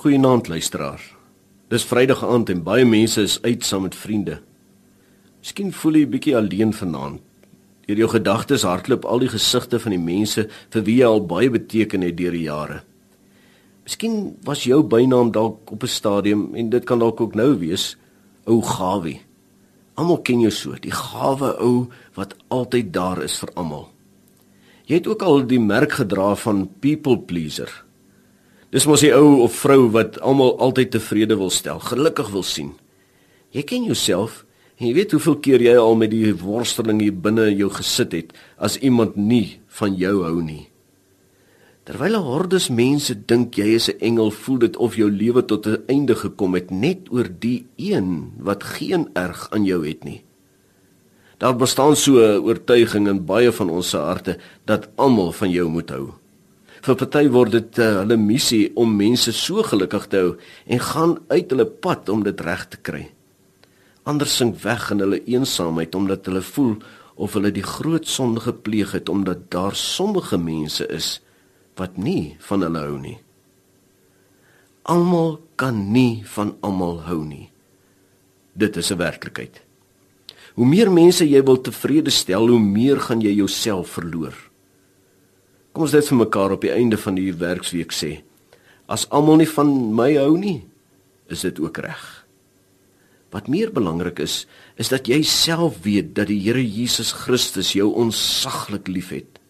Goeienaand luisteraar. Dis Vrydag aand en baie mense is uit saam met vriende. Miskien voel jy 'n bietjie alleen vanaand. Deur jou gedagtes hardloop al die gesigte van die mense vir wie jy al baie beteken het deur die jare. Miskien was jou bynaam dalk op 'n stadium en dit kan dalk ook nou wees, ou Gawie. Almal ken jou so, die gawe ou wat altyd daar is vir almal. Jy het ook al die merk gedra van people pleaser. Dis mos die ou of vrou wat almal altyd tevrede wil stel, gelukkig wil sien. Jy ken jouself en jy weet hoeveel keer jy al met die worsteling hier binne in jou gesit het as iemand nie van jou hou nie. Terwyl 'n hordes mense dink jy is 'n engel, voel dit of jou lewe tot 'n einde gekom het net oor die een wat geen erg aan jou het nie. Daar bestaan so 'n oortuiging in baie van ons harte dat almal van jou moet hou. Vir party word dit uh, hulle missie om mense so gelukkig te hou en gaan uit hulle pad om dit reg te kry. Ander sink weg in hulle eensaamheid omdat hulle voel of hulle die groot sonde gepleeg het omdat daar sommige mense is wat nie van hulle hou nie. Almal kan nie van almal hou nie. Dit is 'n werklikheid. Hoe meer mense jy wil tevrede stel, hoe meer gaan jy jouself verloor. Kom ons dit vir mekaar op die einde van die werksweek sê. As almal nie van my hou nie, is dit ook reg. Wat meer belangrik is, is dat jy self weet dat die Here Jesus Christus jou onsaglik liefhet.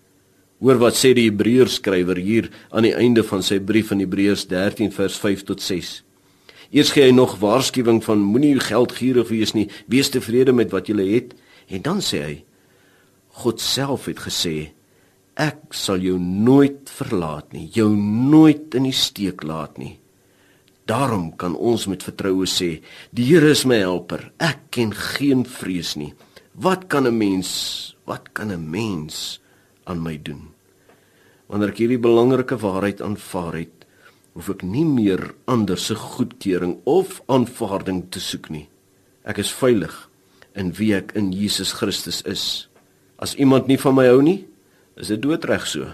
Hoor wat sê die Hebreërs skrywer hier aan die einde van sy brief in Hebreërs 13 vers 5 tot 6. Eers gee hy nog waarskuwing van moenie geldgierig wees nie, wees tevrede met wat jy het en dan sê hy God self het gesê Ek sal jou nooit verlaat nie, jou nooit in die steek laat nie. Daarom kan ons met vertroue sê, die Here is my helper. Ek ken geen vrees nie. Wat kan 'n mens, wat kan 'n mens aan my doen? Wanneer ek hierdie belangrike waarheid aanvaar het, hoef ek nie meer ander se goedkeuring of aanvaarding te soek nie. Ek is veilig in wie ek in Jesus Christus is. As iemand nie van my hou nie, is dit doodreg so.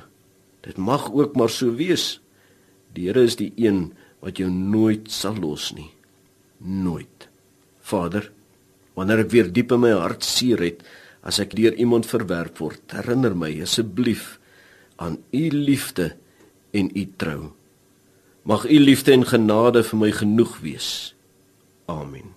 Dit mag ook maar so wees. Die Here is die een wat jou nooit sal los nie. Nooit. Vader, wanneer ek weer diep in my hart seer het as ek deur iemand verwerp word, herinner my asseblief aan u liefde en u trou. Mag u liefde en genade vir my genoeg wees. Amen.